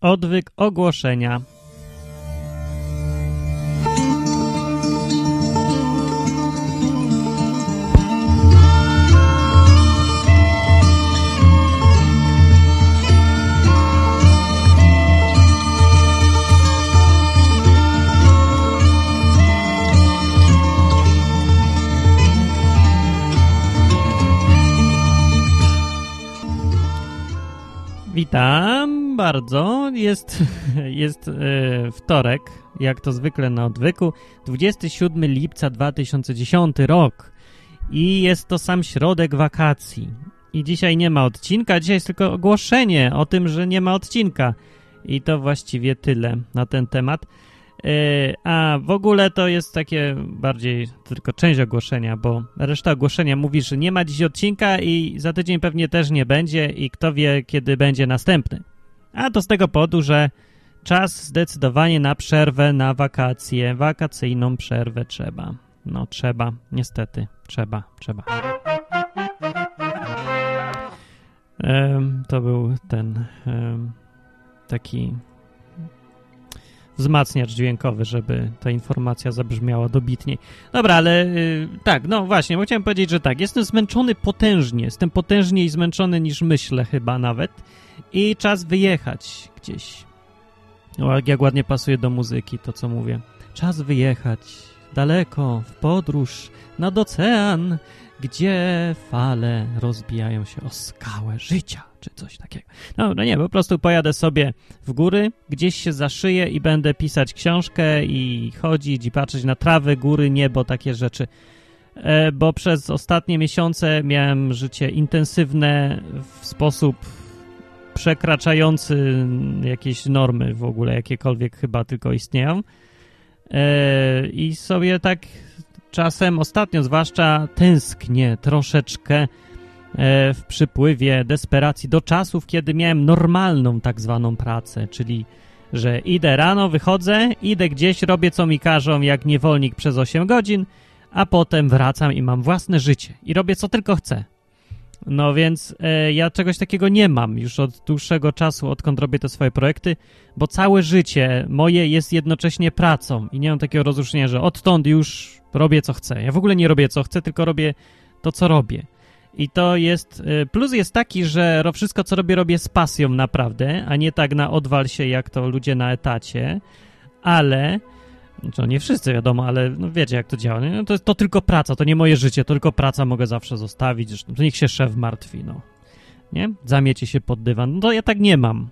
Odwyk ogłoszenia. Witam bardzo. Jest, jest e, wtorek, jak to zwykle na odwyku, 27 lipca 2010 rok. I jest to sam środek wakacji. I dzisiaj nie ma odcinka, dzisiaj jest tylko ogłoszenie o tym, że nie ma odcinka. I to właściwie tyle na ten temat. E, a w ogóle to jest takie bardziej tylko część ogłoszenia, bo reszta ogłoszenia mówi, że nie ma dziś odcinka i za tydzień pewnie też nie będzie i kto wie, kiedy będzie następny. A to z tego powodu, że czas zdecydowanie na przerwę, na wakacje, wakacyjną przerwę trzeba. No trzeba, niestety, trzeba, trzeba. to był ten taki wzmacniacz dźwiękowy, żeby ta informacja zabrzmiała dobitniej. Dobra, ale yy, tak, no właśnie, bo chciałem powiedzieć, że tak, jestem zmęczony potężnie, jestem potężniej zmęczony niż myślę chyba nawet i czas wyjechać gdzieś. O, jak ładnie pasuje do muzyki to, co mówię. Czas wyjechać daleko, w podróż, nad ocean, gdzie fale rozbijają się o skałę życia czy coś takiego. No, no nie, po prostu pojadę sobie w góry, gdzieś się zaszyję i będę pisać książkę i chodzić i patrzeć na trawy, góry, niebo, takie rzeczy. E, bo przez ostatnie miesiące miałem życie intensywne w sposób przekraczający jakieś normy w ogóle, jakiekolwiek chyba tylko istnieją. E, I sobie tak czasem, ostatnio zwłaszcza, tęsknię troszeczkę E, w przypływie desperacji do czasów, kiedy miałem normalną tak zwaną pracę, czyli że idę rano, wychodzę, idę gdzieś, robię co mi każą jak niewolnik przez 8 godzin, a potem wracam i mam własne życie i robię co tylko chcę. No więc e, ja czegoś takiego nie mam już od dłuższego czasu, odkąd robię te swoje projekty, bo całe życie moje jest jednocześnie pracą i nie mam takiego rozróżnienia, że odtąd już robię co chcę. Ja w ogóle nie robię co chcę, tylko robię to, co robię. I to jest. Y, plus jest taki, że wszystko, co robię, robię z pasją naprawdę, a nie tak na odwal się, jak to ludzie na etacie. Ale. No nie wszyscy wiadomo, ale no wiecie, jak to działa. No to, to tylko praca, to nie moje życie, to tylko praca mogę zawsze zostawić. Zresztą to niech się szef martwi, no. Nie? Zamiecie się pod dywan. No to ja tak nie mam.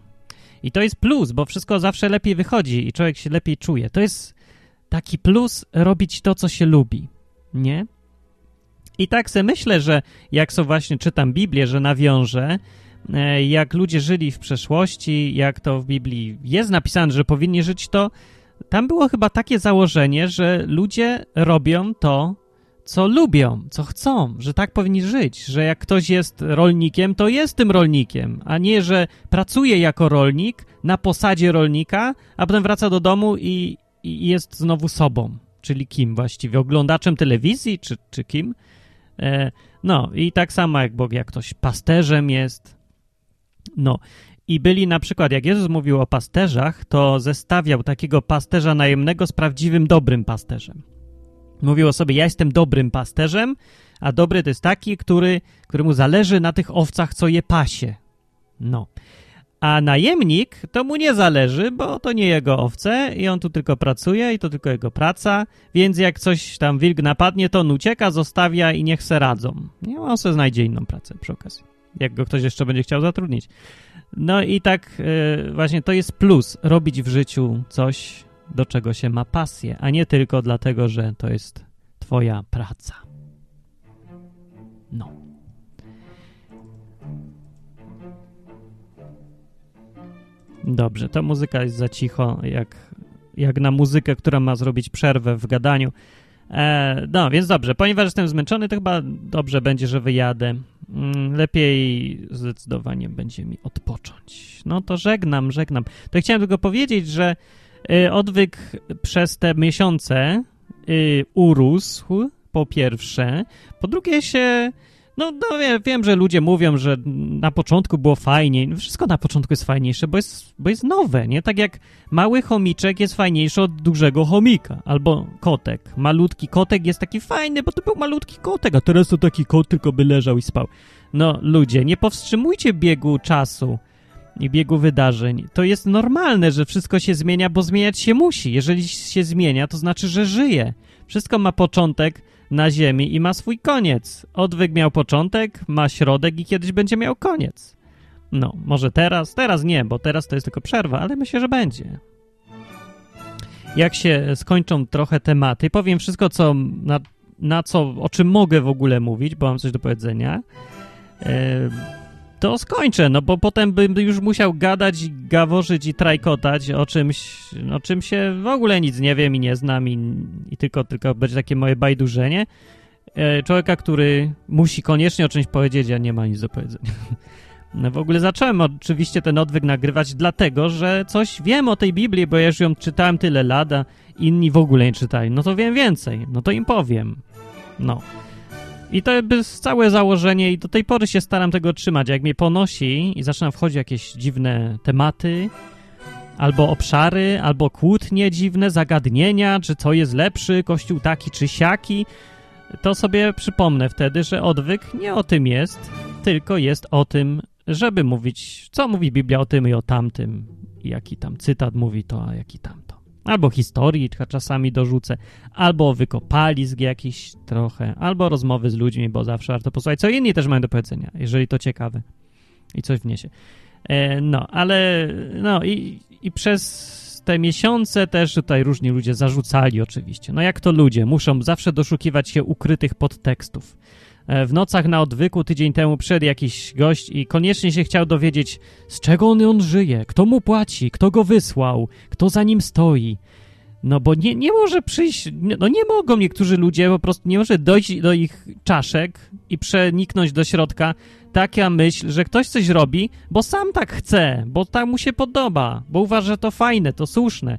I to jest plus, bo wszystko zawsze lepiej wychodzi i człowiek się lepiej czuje. To jest taki plus robić to, co się lubi. Nie? I tak se myślę, że jak so właśnie czytam Biblię, że nawiążę, e, jak ludzie żyli w przeszłości, jak to w Biblii jest napisane, że powinni żyć, to tam było chyba takie założenie, że ludzie robią to, co lubią, co chcą, że tak powinni żyć, że jak ktoś jest rolnikiem, to jest tym rolnikiem, a nie, że pracuje jako rolnik na posadzie rolnika, a potem wraca do domu i, i jest znowu sobą. Czyli kim właściwie? Oglądaczem telewizji, czy, czy kim? E, no i tak samo jak Bóg, jak ktoś pasterzem jest. No i byli na przykład, jak Jezus mówił o pasterzach, to zestawiał takiego pasterza najemnego z prawdziwym dobrym pasterzem. Mówił o sobie, ja jestem dobrym pasterzem, a dobry to jest taki, który, któremu zależy na tych owcach, co je pasie. No. A najemnik to mu nie zależy, bo to nie jego owce i on tu tylko pracuje i to tylko jego praca, więc jak coś tam wilk napadnie, to on ucieka, zostawia i niech se radzą. Nie, on sobie znajdzie inną pracę przy okazji, jak go ktoś jeszcze będzie chciał zatrudnić. No i tak yy, właśnie to jest plus, robić w życiu coś, do czego się ma pasję, a nie tylko dlatego, że to jest twoja praca. No. Dobrze, ta muzyka jest za cicho, jak, jak na muzykę, która ma zrobić przerwę w gadaniu. E, no, więc dobrze, ponieważ jestem zmęczony, to chyba dobrze będzie, że wyjadę. Mm, lepiej zdecydowanie będzie mi odpocząć. No to żegnam, żegnam. To chciałem tylko powiedzieć, że y, odwyk przez te miesiące y, urósł, po pierwsze. Po drugie się No, no wiem, wiem, że ludzie mówią, że na początku było fajniej. Wszystko na początku jest fajniejsze, bo jest, bo jest nowe, nie? Tak jak mały chomiczek jest fajniejszy od dużego chomika. Albo kotek. Malutki kotek jest taki fajny, bo to był malutki kotek, a teraz to taki kot tylko by leżał i spał. No, ludzie, nie powstrzymujcie biegu czasu i biegu wydarzeń. To jest normalne, że wszystko się zmienia, bo zmieniać się musi. Jeżeli się zmienia, to znaczy, że żyje. Wszystko ma początek na Ziemi i ma swój koniec. Odwyk miał początek, ma środek i kiedyś będzie miał koniec. No, może teraz, teraz nie, bo teraz to jest tylko przerwa, ale myślę, że będzie. Jak się skończą trochę tematy, powiem wszystko, co na, na co, o czym mogę w ogóle mówić, bo mam coś do powiedzenia. Yy, to skończę, no bo potem bym już musiał gadać, gaworzyć i trajkotać o czymś, o czym się w ogóle nic nie wiem i nie znam i, i tylko, tylko będzie takie moje bajdurzenie. E, człowieka, który musi koniecznie o czymś powiedzieć, a nie ma nic do powiedzenia. No w ogóle zacząłem oczywiście ten odwyk nagrywać dlatego, że coś wiem o tej Biblii, bo ja już ją czytałem tyle lat, a inni w ogóle nie czytali. No to wiem więcej, no to im powiem. No. I to jest całe założenie i do tej pory się staram tego trzymać. Jak mnie ponosi i zaczynam wchodzić jakieś dziwne tematy, albo obszary, albo kłótnie dziwne, zagadnienia, czy co jest lepszy, kościół taki czy siaki, to sobie przypomnę wtedy, że odwyk nie o tym jest, tylko jest o tym, żeby mówić, co mówi Biblia o tym i o tamtym, jaki tam cytat mówi to, a jaki tamto. Albo historii czasami dorzucę, albo wykopalizg jakiś trochę, albo rozmowy z ludźmi, bo zawsze warto posłuchać, co inni też mają do powiedzenia, jeżeli to ciekawe i coś wniesie. E, no, ale no i, i przez te miesiące też tutaj różni ludzie zarzucali oczywiście. No jak to ludzie, muszą zawsze doszukiwać się ukrytych podtekstów. E, w nocach na odwyku tydzień temu przyszedł jakiś gość i koniecznie się chciał dowiedzieć, z czego on, on żyje, kto mu płaci, kto go wysłał, kto za nim stoi. No bo nie, nie może przyjść, no nie mogą niektórzy ludzie, po prostu nie może dojść do ich czaszek i przeniknąć do środka taka myśl, że ktoś coś robi, bo sam tak chce, bo tak mu się podoba, bo uważa, że to fajne, to słuszne.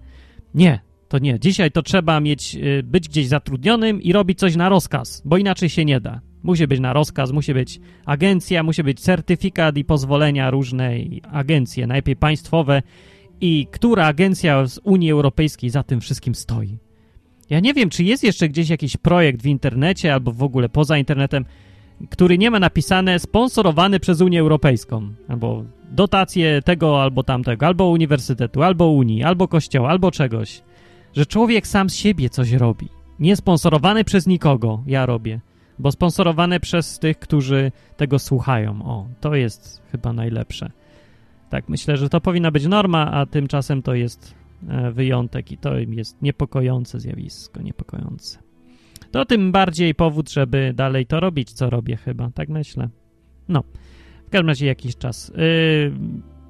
Nie, to nie. Dzisiaj to trzeba mieć, y, być gdzieś zatrudnionym i robić coś na rozkaz, bo inaczej się nie da. Musi być na rozkaz, musi być agencja, musi być certyfikat i pozwolenia różnej agencje, najlepiej państwowe. I która agencja z Unii Europejskiej za tym wszystkim stoi? Ja nie wiem, czy jest jeszcze gdzieś jakiś projekt w internecie albo w ogóle poza internetem, który nie ma napisane sponsorowany przez Unię Europejską, albo dotacje tego albo tamtego, albo uniwersytetu, albo Unii, albo kościoła, albo czegoś. Że człowiek sam z siebie coś robi. Nie sponsorowany przez nikogo, ja robię bo sponsorowane przez tych, którzy tego słuchają. O, to jest chyba najlepsze. Tak, myślę, że to powinna być norma, a tymczasem to jest e, wyjątek i to jest niepokojące zjawisko, niepokojące. To tym bardziej powód, żeby dalej to robić, co robię chyba, tak myślę. No, w każdym razie jakiś czas. Yy,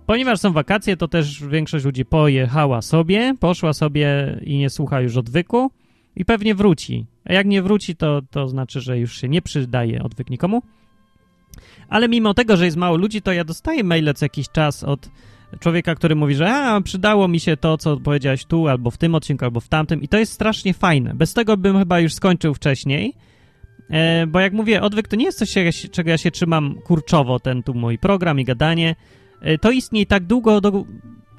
ponieważ są wakacje, to też większość ludzi pojechała sobie, poszła sobie i nie słucha już odwyku i pewnie wróci. A jak nie wróci, to, to znaczy, że już się nie przydaje odwyk nikomu. Ale mimo tego, że jest mało ludzi, to ja dostaję maile co jakiś czas od człowieka, który mówi, że a, przydało mi się to, co powiedziałeś tu, albo w tym odcinku, albo w tamtym i to jest strasznie fajne. Bez tego bym chyba już skończył wcześniej, e, bo jak mówię, odwyk to nie jest coś, czego ja się trzymam kurczowo, ten tu mój program i gadanie. E, to istnieje tak długo,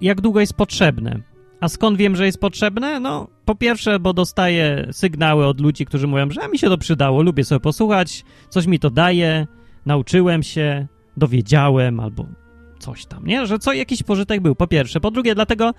jak długo jest potrzebne. A skąd wiem, że jest potrzebne? No, po pierwsze, bo dostaję sygnały od ludzi, którzy mówią, że mi się to przydało, lubię sobie posłuchać, coś mi to daje, nauczyłem się, dowiedziałem albo coś tam, nie? Że co jakiś pożytek był, po pierwsze. Po drugie, dlatego,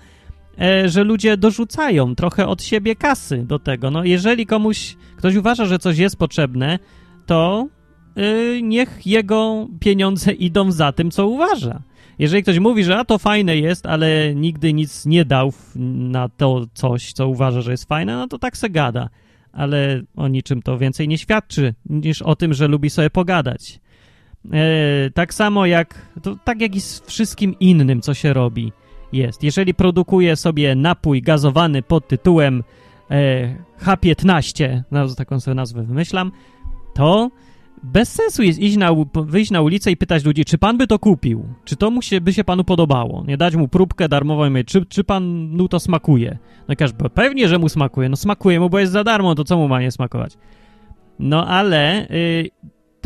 e, że ludzie dorzucają trochę od siebie kasy do tego. No, jeżeli komuś, ktoś uważa, że coś jest potrzebne, to e, niech jego pieniądze idą za tym, co uważa. Jeżeli ktoś mówi, że a to fajne jest, ale nigdy nic nie dał na to coś, co uważa, że jest fajne, no to tak se gada. Ale o niczym to więcej nie świadczy, niż o tym, że lubi sobie pogadać. E, tak samo jak, to, tak jak i z wszystkim innym, co się robi, jest. Jeżeli produkuje sobie napój gazowany pod tytułem e, H15, no, taką sobie nazwę wymyślam, to bez sensu jest iść na, wyjść na ulicę i pytać ludzi, czy pan by to kupił? Czy to mu się, by się panu podobało? Nie dać mu próbkę darmową i mówić, czy, czy panu to smakuje? No każdy, pewnie, że mu smakuje. No smakuje mu, bo jest za darmo, to co mu ma nie smakować? No ale y,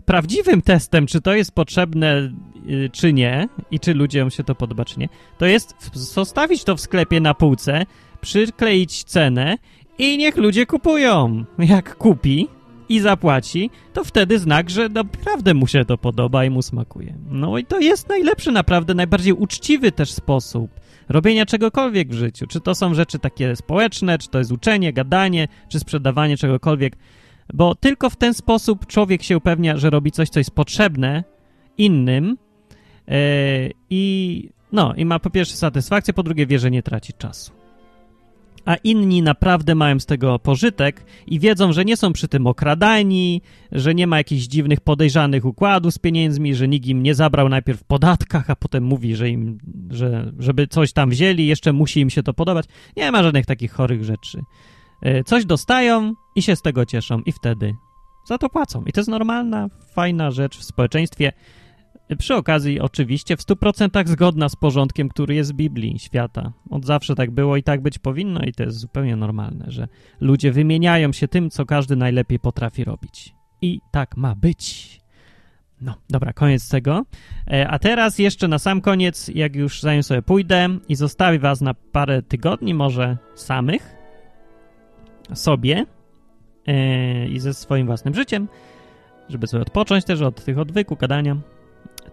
prawdziwym testem, czy to jest potrzebne, y, czy nie, i czy ludziom się to podoba, czy nie, to jest zostawić to w sklepie na półce, przykleić cenę i niech ludzie kupują. Jak kupi i zapłaci, to wtedy znak, że naprawdę mu się to podoba i mu smakuje. No i to jest najlepszy, naprawdę najbardziej uczciwy też sposób robienia czegokolwiek w życiu. Czy to są rzeczy takie społeczne, czy to jest uczenie, gadanie, czy sprzedawanie czegokolwiek. Bo tylko w ten sposób człowiek się upewnia, że robi coś, co jest potrzebne innym yy, i no, i ma po pierwsze satysfakcję, po drugie wie, że nie traci czasu a inni naprawdę mają z tego pożytek i wiedzą, że nie są przy tym okradani, że nie ma jakichś dziwnych, podejrzanych układów z pieniędzmi, że nikt im nie zabrał najpierw w podatkach, a potem mówi, że im, że, żeby coś tam wzięli, jeszcze musi im się to podobać. Nie ma żadnych takich chorych rzeczy. E, coś dostają i się z tego cieszą i wtedy za to płacą. I to jest normalna, fajna rzecz w społeczeństwie. Przy okazji, oczywiście, w 100% zgodna z porządkiem, który jest w Biblii świata. Od zawsze tak było i tak być powinno, i to jest zupełnie normalne, że ludzie wymieniają się tym, co każdy najlepiej potrafi robić. I tak ma być. No, dobra, koniec tego. E, a teraz jeszcze na sam koniec, jak już zanim sobie pójdę i zostawię was na parę tygodni, może samych, sobie e, i ze swoim własnym życiem, żeby sobie odpocząć też od tych odwyku, gadania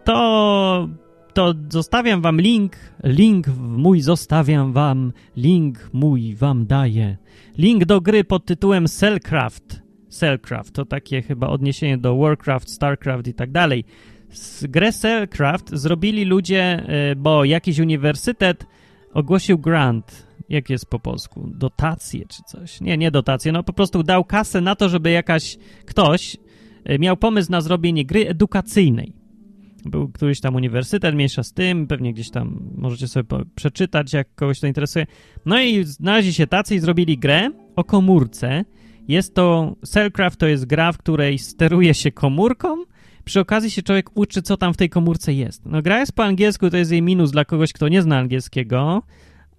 to, to zostawiam wam link, link mój zostawiam wam, link mój wam daję. Link do gry pod tytułem Cellcraft. Cellcraft to takie chyba odniesienie do Warcraft, Starcraft i tak dalej. Grę Cellcraft zrobili ludzie, e, bo jakiś uniwersytet ogłosił grant. Jak jest po polsku? Dotacje czy coś? Nie, nie dotacje, no po prostu dał kasę na to, żeby jakaś ktoś e, miał pomysł na zrobienie gry edukacyjnej. Był któryś tam uniwersytet, mniejsza z tym, pewnie gdzieś tam możecie sobie przeczytać, jak kogoś to interesuje. No i znaleźli się tacy i zrobili grę o komórce. Jest to, Cellcraft to jest gra, w której steruje się komórką, przy okazji się człowiek uczy, co tam w tej komórce jest. No gra jest po angielsku, to jest jej minus dla kogoś, kto nie zna angielskiego,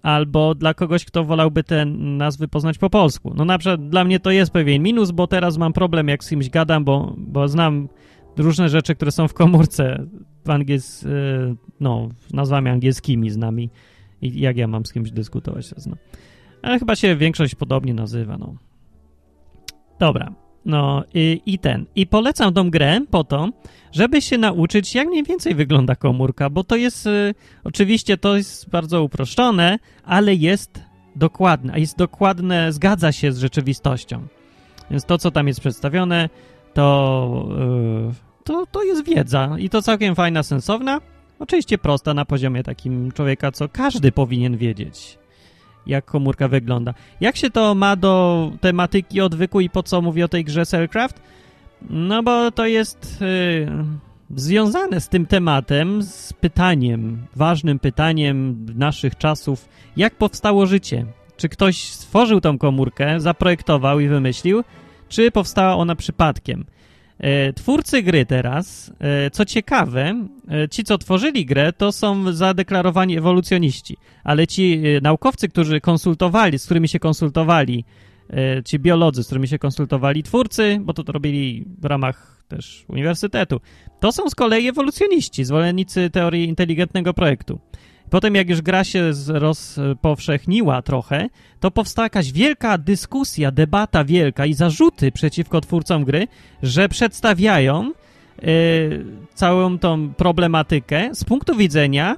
albo dla kogoś, kto wolałby te nazwy poznać po polsku. No na przykład dla mnie to jest pewien minus, bo teraz mam problem, jak z kimś gadam, bo, bo znam różne rzeczy, które są w komórce angiels... E, no, nazwami angielskimi z nami i jak ja mam z kimś dyskutować teraz, no. Ale chyba się większość podobnie nazywa, no. Dobra, no i, i, ten. I polecam tą grę po to, żeby się nauczyć, jak mniej więcej wygląda komórka, bo to jest, y, oczywiście to jest bardzo uproszczone, ale jest dokładne, a jest dokładne, zgadza się z rzeczywistością. Więc to, co tam jest przedstawione, to y, to, to jest wiedza i to całkiem fajna, sensowna. Oczywiście prosta na poziomie takim człowieka, co każdy powinien wiedzieć, jak komórka wygląda. Jak się to ma do tematyki odwyku i po co mówię o tej grze Cellcraft? No bo to jest yy, związane z tym tematem, z pytaniem, ważnym pytaniem naszych czasów, jak powstało życie. Czy ktoś stworzył tą komórkę, zaprojektował i wymyślił, czy powstała ona przypadkiem? E, twórcy gry teraz, e, co ciekawe, e, ci co tworzyli grę, to są zadeklarowani ewolucjoniści, ale ci naukowcy, którzy konsultowali, z którymi się konsultowali, ci biolodzy, z którymi się konsultowali twórcy, bo to, to robili w ramach też uniwersytetu, to są z kolei ewolucjoniści, zwolennicy teorii inteligentnego projektu. Potem jak już gra się rozpowszechniła trochę, to powstała jakaś wielka dyskusja, debata wielka i zarzuty przeciwko twórcom gry, że przedstawiają yy, całą tą problematykę z punktu widzenia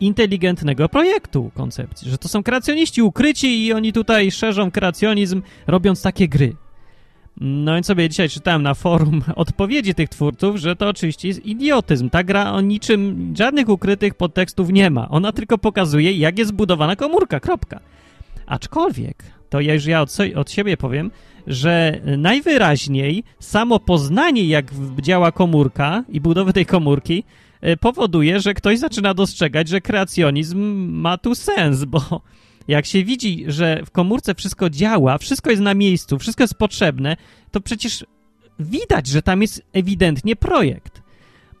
inteligentnego projektu koncepcji, że to są kreacjoniści ukryci i oni tutaj szerzą kreacjonizm robiąc takie gry. No i sobie dzisiaj czytałem na forum odpowiedzi tych twórców, że to oczywiście jest idiotyzm. Ta gra o niczym, żadnych ukrytych podtekstów nie ma. Ona tylko pokazuje, jak jest zbudowana komórka, kropka. Aczkolwiek, to ja już ja od, od siebie powiem, że najwyraźniej samo poznanie, jak działa komórka i budowy tej komórki, e, powoduje, że ktoś zaczyna dostrzegać, że kreacjonizm ma tu sens, bo jak się widzi, że w komórce wszystko działa, wszystko jest na miejscu, wszystko jest potrzebne, to przecież widać, że tam jest ewidentnie projekt.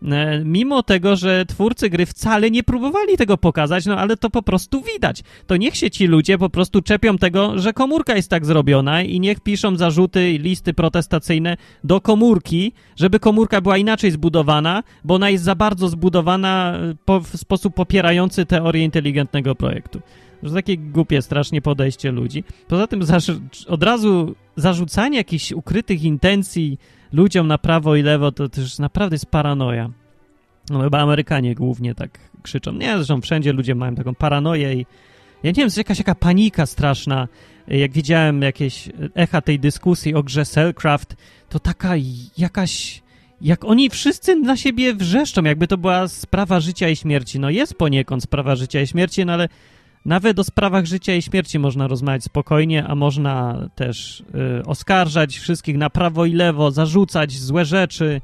E, mimo tego, że twórcy gry wcale nie próbowali tego pokazać, no ale to po prostu widać. To niech się ci ludzie po prostu czepią tego, że komórka jest tak zrobiona i niech piszą zarzuty i listy protestacyjne do komórki, żeby komórka była inaczej zbudowana, bo ona jest za bardzo zbudowana e, po, w sposób popierający teorię inteligentnego projektu. To takie głupie strasznie podejście ludzi. Poza tym od razu zarzucanie jakichś ukrytych intencji ludziom na prawo i lewo to też naprawdę jest paranoja. No chyba Amerykanie głównie tak krzyczą. Nie, zresztą wszędzie ludzie mają taką paranoję i ja nie wiem, jest jakaś jaka panika straszna. Jak widziałem jakieś echa tej dyskusji o grze Cellcraft, to taka jakaś jak oni wszyscy na siebie wrzeszczą, jakby to była sprawa życia i śmierci. No jest poniekąd sprawa życia i śmierci, no ale nawet o sprawach życia i śmierci można rozmawiać spokojnie, a można też y, oskarżać wszystkich na prawo i lewo, zarzucać złe rzeczy,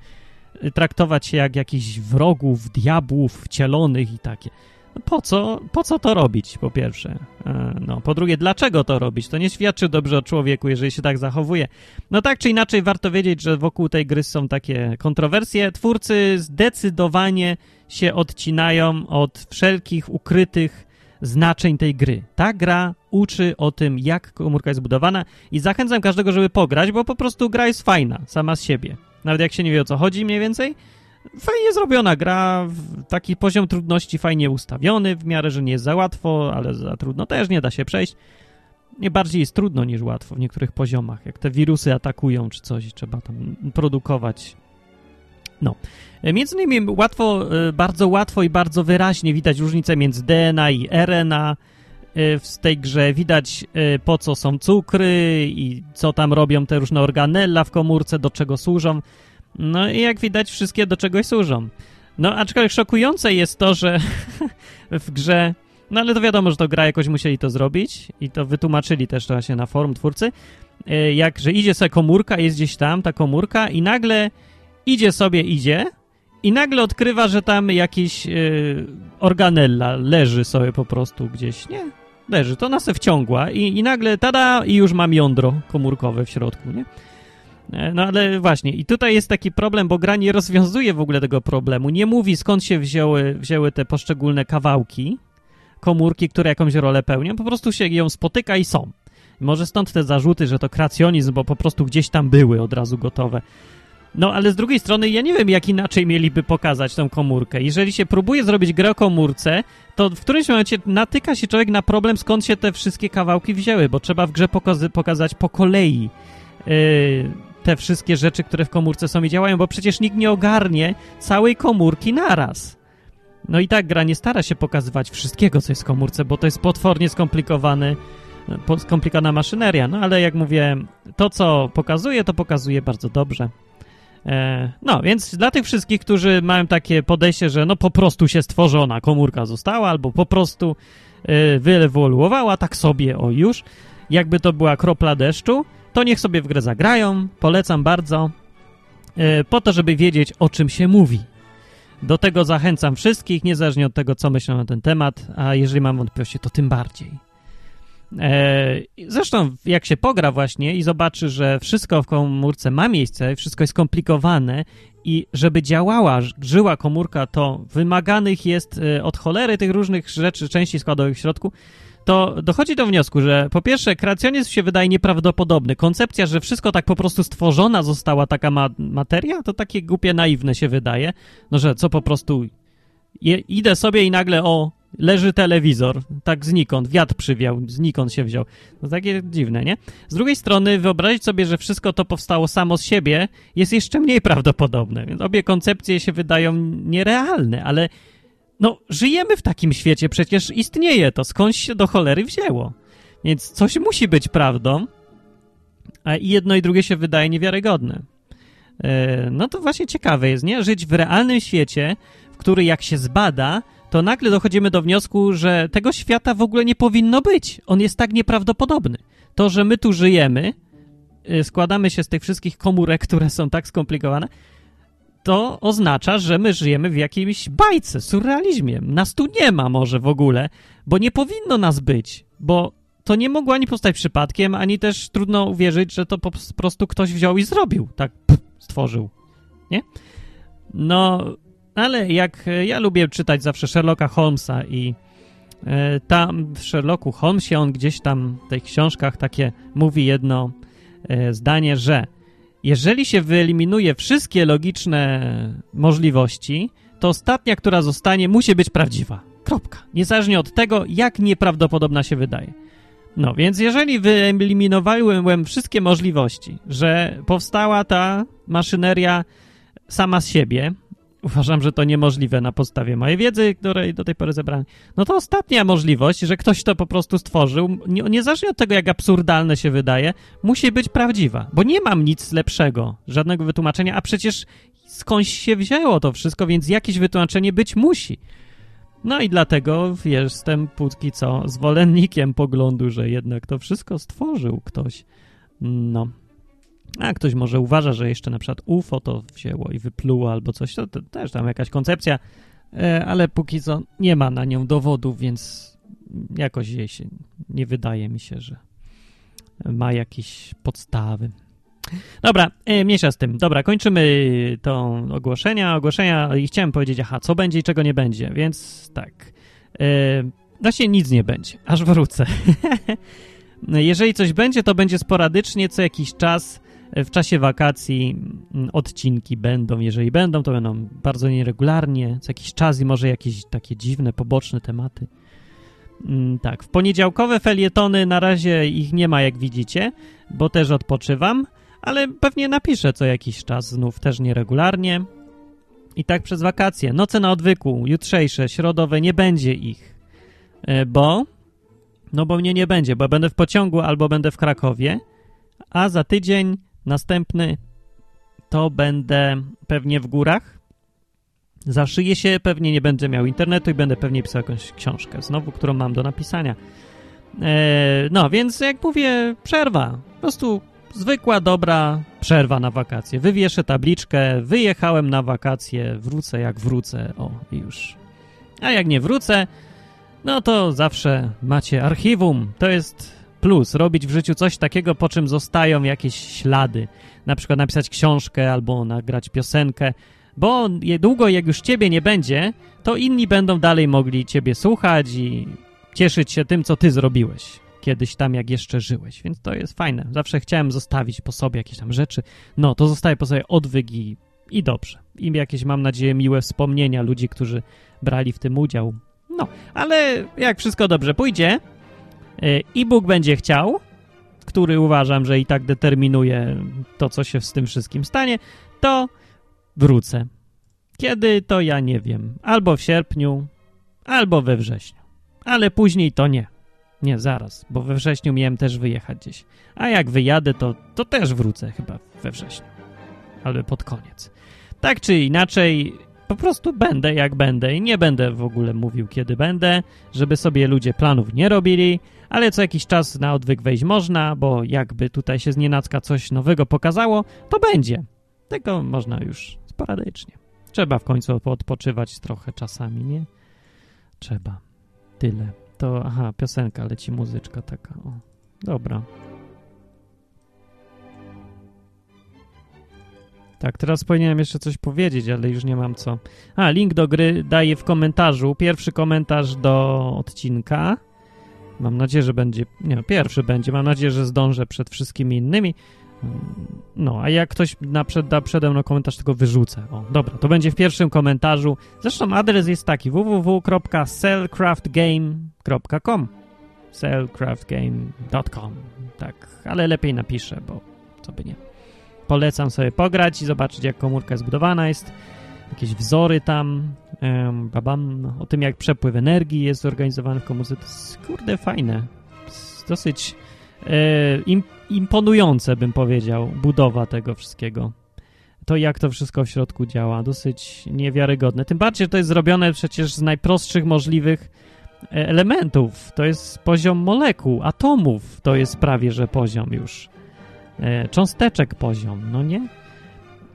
y, traktować się jak jakichś wrogów, diabłów, wcielonych i takie. No po co, po co to robić, po pierwsze? E, no, po drugie, dlaczego to robić? To nie świadczy dobrze o człowieku, jeżeli się tak zachowuje. No tak czy inaczej, warto wiedzieć, że wokół tej gry są takie kontrowersje. Twórcy zdecydowanie się odcinają od wszelkich ukrytych znaczeń tej gry. Ta gra uczy o tym, jak komórka jest zbudowana i zachęcam każdego, żeby pograć, bo po prostu gra jest fajna, sama z siebie. Nawet jak się nie wie o co chodzi mniej więcej, fajnie zrobiona gra, taki poziom trudności fajnie ustawiony, w miarę, że nie jest za łatwo, ale za trudno też nie da się przejść. Nie bardziej jest trudno niż łatwo w niektórych poziomach, jak te wirusy atakują czy coś, trzeba tam produkować no. E, między innymi łatwo, e, bardzo łatwo i bardzo wyraźnie widać różnicę między DNA i RNA e, w tej grze. Widać po co są cukry i co tam robią te różne organella w komórce, do czego służą. No i jak widać wszystkie do czegoś służą. No aczkolwiek szokujące jest to, że w grze no ale to wiadomo, że to gra jakoś musieli to zrobić i to wytłumaczyli też właśnie na forum twórcy, jak, że idzie sobie komórka, jest gdzieś tam ta komórka i nagle idzie sobie, idzie i nagle odkrywa, że tam jakiś yy, organella leży sobie po prostu gdzieś, nie? Leży, to ona se wciągła i, i nagle tada i już mam jądro komórkowe w środku, nie? E, no ale właśnie, i tutaj jest taki problem, bo gra nie rozwiązuje w ogóle tego problemu. Nie mówi skąd się wzięły, wzięły te poszczególne kawałki, komórki, które jakąś rolę pełnią, po prostu się ją spotyka i są. Może stąd te zarzuty, że to kracjonizm, bo po prostu gdzieś tam były od razu gotowe. No, ale z drugiej strony ja nie wiem, jak inaczej mieliby pokazać tą komórkę. Jeżeli się próbuje zrobić grę o komórce, to w którymś momencie natyka się człowiek na problem, skąd się te wszystkie kawałki wzięły, bo trzeba w grze pokazać po kolei yy, te wszystkie rzeczy, które w komórce są i działają, bo przecież nikt nie ogarnie całej komórki naraz. No i tak gra nie stara się pokazywać wszystkiego, co jest w komórce, bo to jest potwornie skomplikowany skomplikowana maszyneria, no ale jak mówię, to co pokazuje, to pokazuje bardzo dobrze. E, no, więc dla tych wszystkich, którzy mają takie podejście, że no po prostu się stworzona komórka została, albo po prostu e, wyewoluowała, tak sobie, o już, jakby to była kropla deszczu, to niech sobie w grę zagrają, polecam bardzo, e, po to, żeby wiedzieć, o czym się mówi. Do tego zachęcam wszystkich, niezależnie od tego, co myślą na ten temat, a jeżeli mam wątpliwości, to tym bardziej. E, zresztą, jak się pogra właśnie i zobaczy, że wszystko w komórce ma miejsce, wszystko jest skomplikowane i żeby działała, żyła komórka, to wymaganych jest e, od cholery tych różnych rzeczy, części składowych w środku, to dochodzi do wniosku, że po pierwsze kreacjonizm się wydaje nieprawdopodobny. Koncepcja, że wszystko tak po prostu stworzona została taka ma materia, to takie głupie, naiwne się wydaje. No, że co po prostu je, idę sobie i nagle o, leży telewizor, tak znikąd, wiatr przywiał, znikąd się wziął. To takie dziwne, nie? Z drugiej strony wyobrazić sobie, że wszystko to powstało samo z siebie jest jeszcze mniej prawdopodobne, więc obie koncepcje się wydają nierealne, ale no, żyjemy w takim świecie, przecież istnieje to, skądś się do cholery wzięło. Więc coś musi być prawdą, a jedno i drugie się wydaje niewiarygodne. E, no to właśnie ciekawe jest, nie? Żyć w realnym świecie, w który jak się zbada, to nagle dochodzimy do wniosku, że tego świata w ogóle nie powinno być. On jest tak nieprawdopodobny. To, że my tu żyjemy, y, składamy się z tych wszystkich komórek, które są tak skomplikowane, to oznacza, że my żyjemy w jakiejś bajce, surrealizmie. Nas tu nie ma może w ogóle, bo nie powinno nas być, bo to nie mogło ani powstać przypadkiem, ani też trudno uwierzyć, że to po prostu ktoś wziął i zrobił, tak pff, stworzył, nie? No, ale jak e, ja lubię czytać zawsze Sherlocka Holmesa i e, tam w Sherlocku Holmesie on gdzieś tam w tych książkach takie mówi jedno e, zdanie, że jeżeli się wyeliminuje wszystkie logiczne możliwości, to ostatnia, która zostanie, musi być prawdziwa. Kropka. Niezależnie od tego, jak nieprawdopodobna się wydaje. No, więc jeżeli wyeliminowałem wszystkie możliwości, że powstała ta maszyneria sama z siebie, uważam, że to niemożliwe na podstawie mojej wiedzy, której do tej pory zebrałem, no to ostatnia możliwość, że ktoś to po prostu stworzył, niezależnie od tego, jak absurdalne się wydaje, musi być prawdziwa, bo nie mam nic lepszego, żadnego wytłumaczenia, a przecież skądś się wzięło to wszystko, więc jakieś wytłumaczenie być musi. No i dlatego jestem póki co zwolennikiem poglądu, że jednak to wszystko stworzył ktoś. No. A ktoś może uważa, że jeszcze na przykład UFO to wzięło i wypluło albo coś, to, to też tam jakaś koncepcja, e, ale póki co nie ma na nią dowodów, więc jakoś jej się nie wydaje mi się, że ma jakieś podstawy. Dobra, e, z tym. Dobra, kończymy tą ogłoszenia. Ogłoszenia i chciałem powiedzieć, aha, co będzie i czego nie będzie, więc tak. E, właśnie nic nie będzie, aż wrócę. Jeżeli coś będzie, to będzie sporadycznie, co jakiś czas w czasie wakacji mm, odcinki będą. Jeżeli będą, to będą bardzo nieregularnie, co jakiś czas i może jakieś takie dziwne, poboczne tematy. Mm, tak, w poniedziałkowe felietony na razie ich nie ma, jak widzicie, bo też odpoczywam ale pewnie napiszę co jakiś czas, znów też nieregularnie. I tak przez wakacje. Noce na odwyku, jutrzejsze, środowe, nie będzie ich. E, bo? No bo mnie nie będzie, bo będę w pociągu albo będę w Krakowie, a za tydzień następny to będę pewnie w górach. Zaszyję się, pewnie nie będę miał internetu i będę pewnie pisał jakąś książkę, znowu, którą mam do napisania. E, no, więc jak mówię, przerwa. Po prostu zwykła, dobra przerwa na wakacje. Wywieszę tabliczkę, wyjechałem na wakacje, wrócę jak wrócę, o i już. A jak nie wrócę, no to zawsze macie archiwum. To jest plus, robić w życiu coś takiego, po czym zostają jakieś ślady. Na przykład napisać książkę albo nagrać piosenkę, bo długo jak już ciebie nie będzie, to inni będą dalej mogli ciebie słuchać i cieszyć się tym, co ty zrobiłeś kiedyś tam, jak jeszcze żyłeś. Więc to jest fajne. Zawsze chciałem zostawić po sobie jakieś tam rzeczy. No, to zostaje po sobie odwyk i, i dobrze. I jakieś, mam nadzieję, miłe wspomnienia ludzi, którzy brali w tym udział. No, ale jak wszystko dobrze pójdzie, e, e-book będzie chciał, który uważam, że i tak determinuje to, co się z tym wszystkim stanie, to wrócę. Kiedy, to ja nie wiem. Albo w sierpniu, albo we wrześniu. Ale później to nie. Nie, zaraz, bo we wrześniu miałem też wyjechać gdzieś. A jak wyjadę, to, to też wrócę chyba we wrześniu. Ale pod koniec. Tak czy inaczej, po prostu będę jak będę i nie będę w ogóle mówił, kiedy będę, żeby sobie ludzie planów nie robili, ale co jakiś czas na odwyk wejść można, bo jakby tutaj się z nienacka coś nowego pokazało, to będzie. Tego można już sporadycznie. Trzeba w końcu odpoczywać trochę czasami, nie? Trzeba. Tyle to, aha, piosenka, leci muzyczka taka, o, dobra. Tak, teraz powinienem jeszcze coś powiedzieć, ale już nie mam co. A, link do gry daję w komentarzu. Pierwszy komentarz do odcinka. Mam nadzieję, że będzie. Nie, pierwszy będzie. Mam nadzieję, że zdążę przed wszystkimi innymi. No, a jak ktoś naprzed, da przede mną komentarz, tylko wyrzucę. O, dobra, to będzie w pierwszym komentarzu. Zresztą adres jest taki www.cellcraftgame.com cellcraftgame.com Tak, ale lepiej napiszę, bo co by nie. Polecam sobie pograć i zobaczyć, jak komórka zbudowana jest. Jakieś wzory tam, um, babam, o tym, jak przepływ energii jest zorganizowany w komórce. To jest, kurde, fajne. Dosyć e, imponujące, bym powiedział, budowa tego wszystkiego. To, jak to wszystko w środku działa, dosyć niewiarygodne. Tym bardziej, że to jest zrobione przecież z najprostszych możliwych e, elementów. To jest poziom molekuł, atomów. To jest prawie, że poziom już. E, cząsteczek poziom, no nie?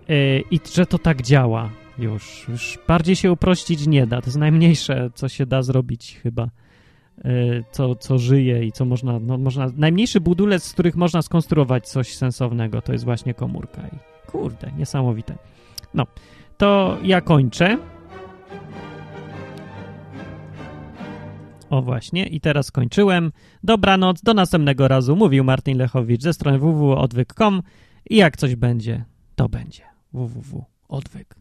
E, I że to tak działa już. Już bardziej się uprościć nie da. To jest najmniejsze, co się da zrobić chyba. Y, co, co żyje i co można, no można, najmniejszy budulec, z których można skonstruować coś sensownego, to jest właśnie komórka i kurde, niesamowite. No, to ja kończę. O właśnie, i teraz skończyłem. Dobranoc, do następnego razu. Mówił Martin Lechowicz ze strony www.odwyk.com i jak coś będzie, to będzie. www.odwyk.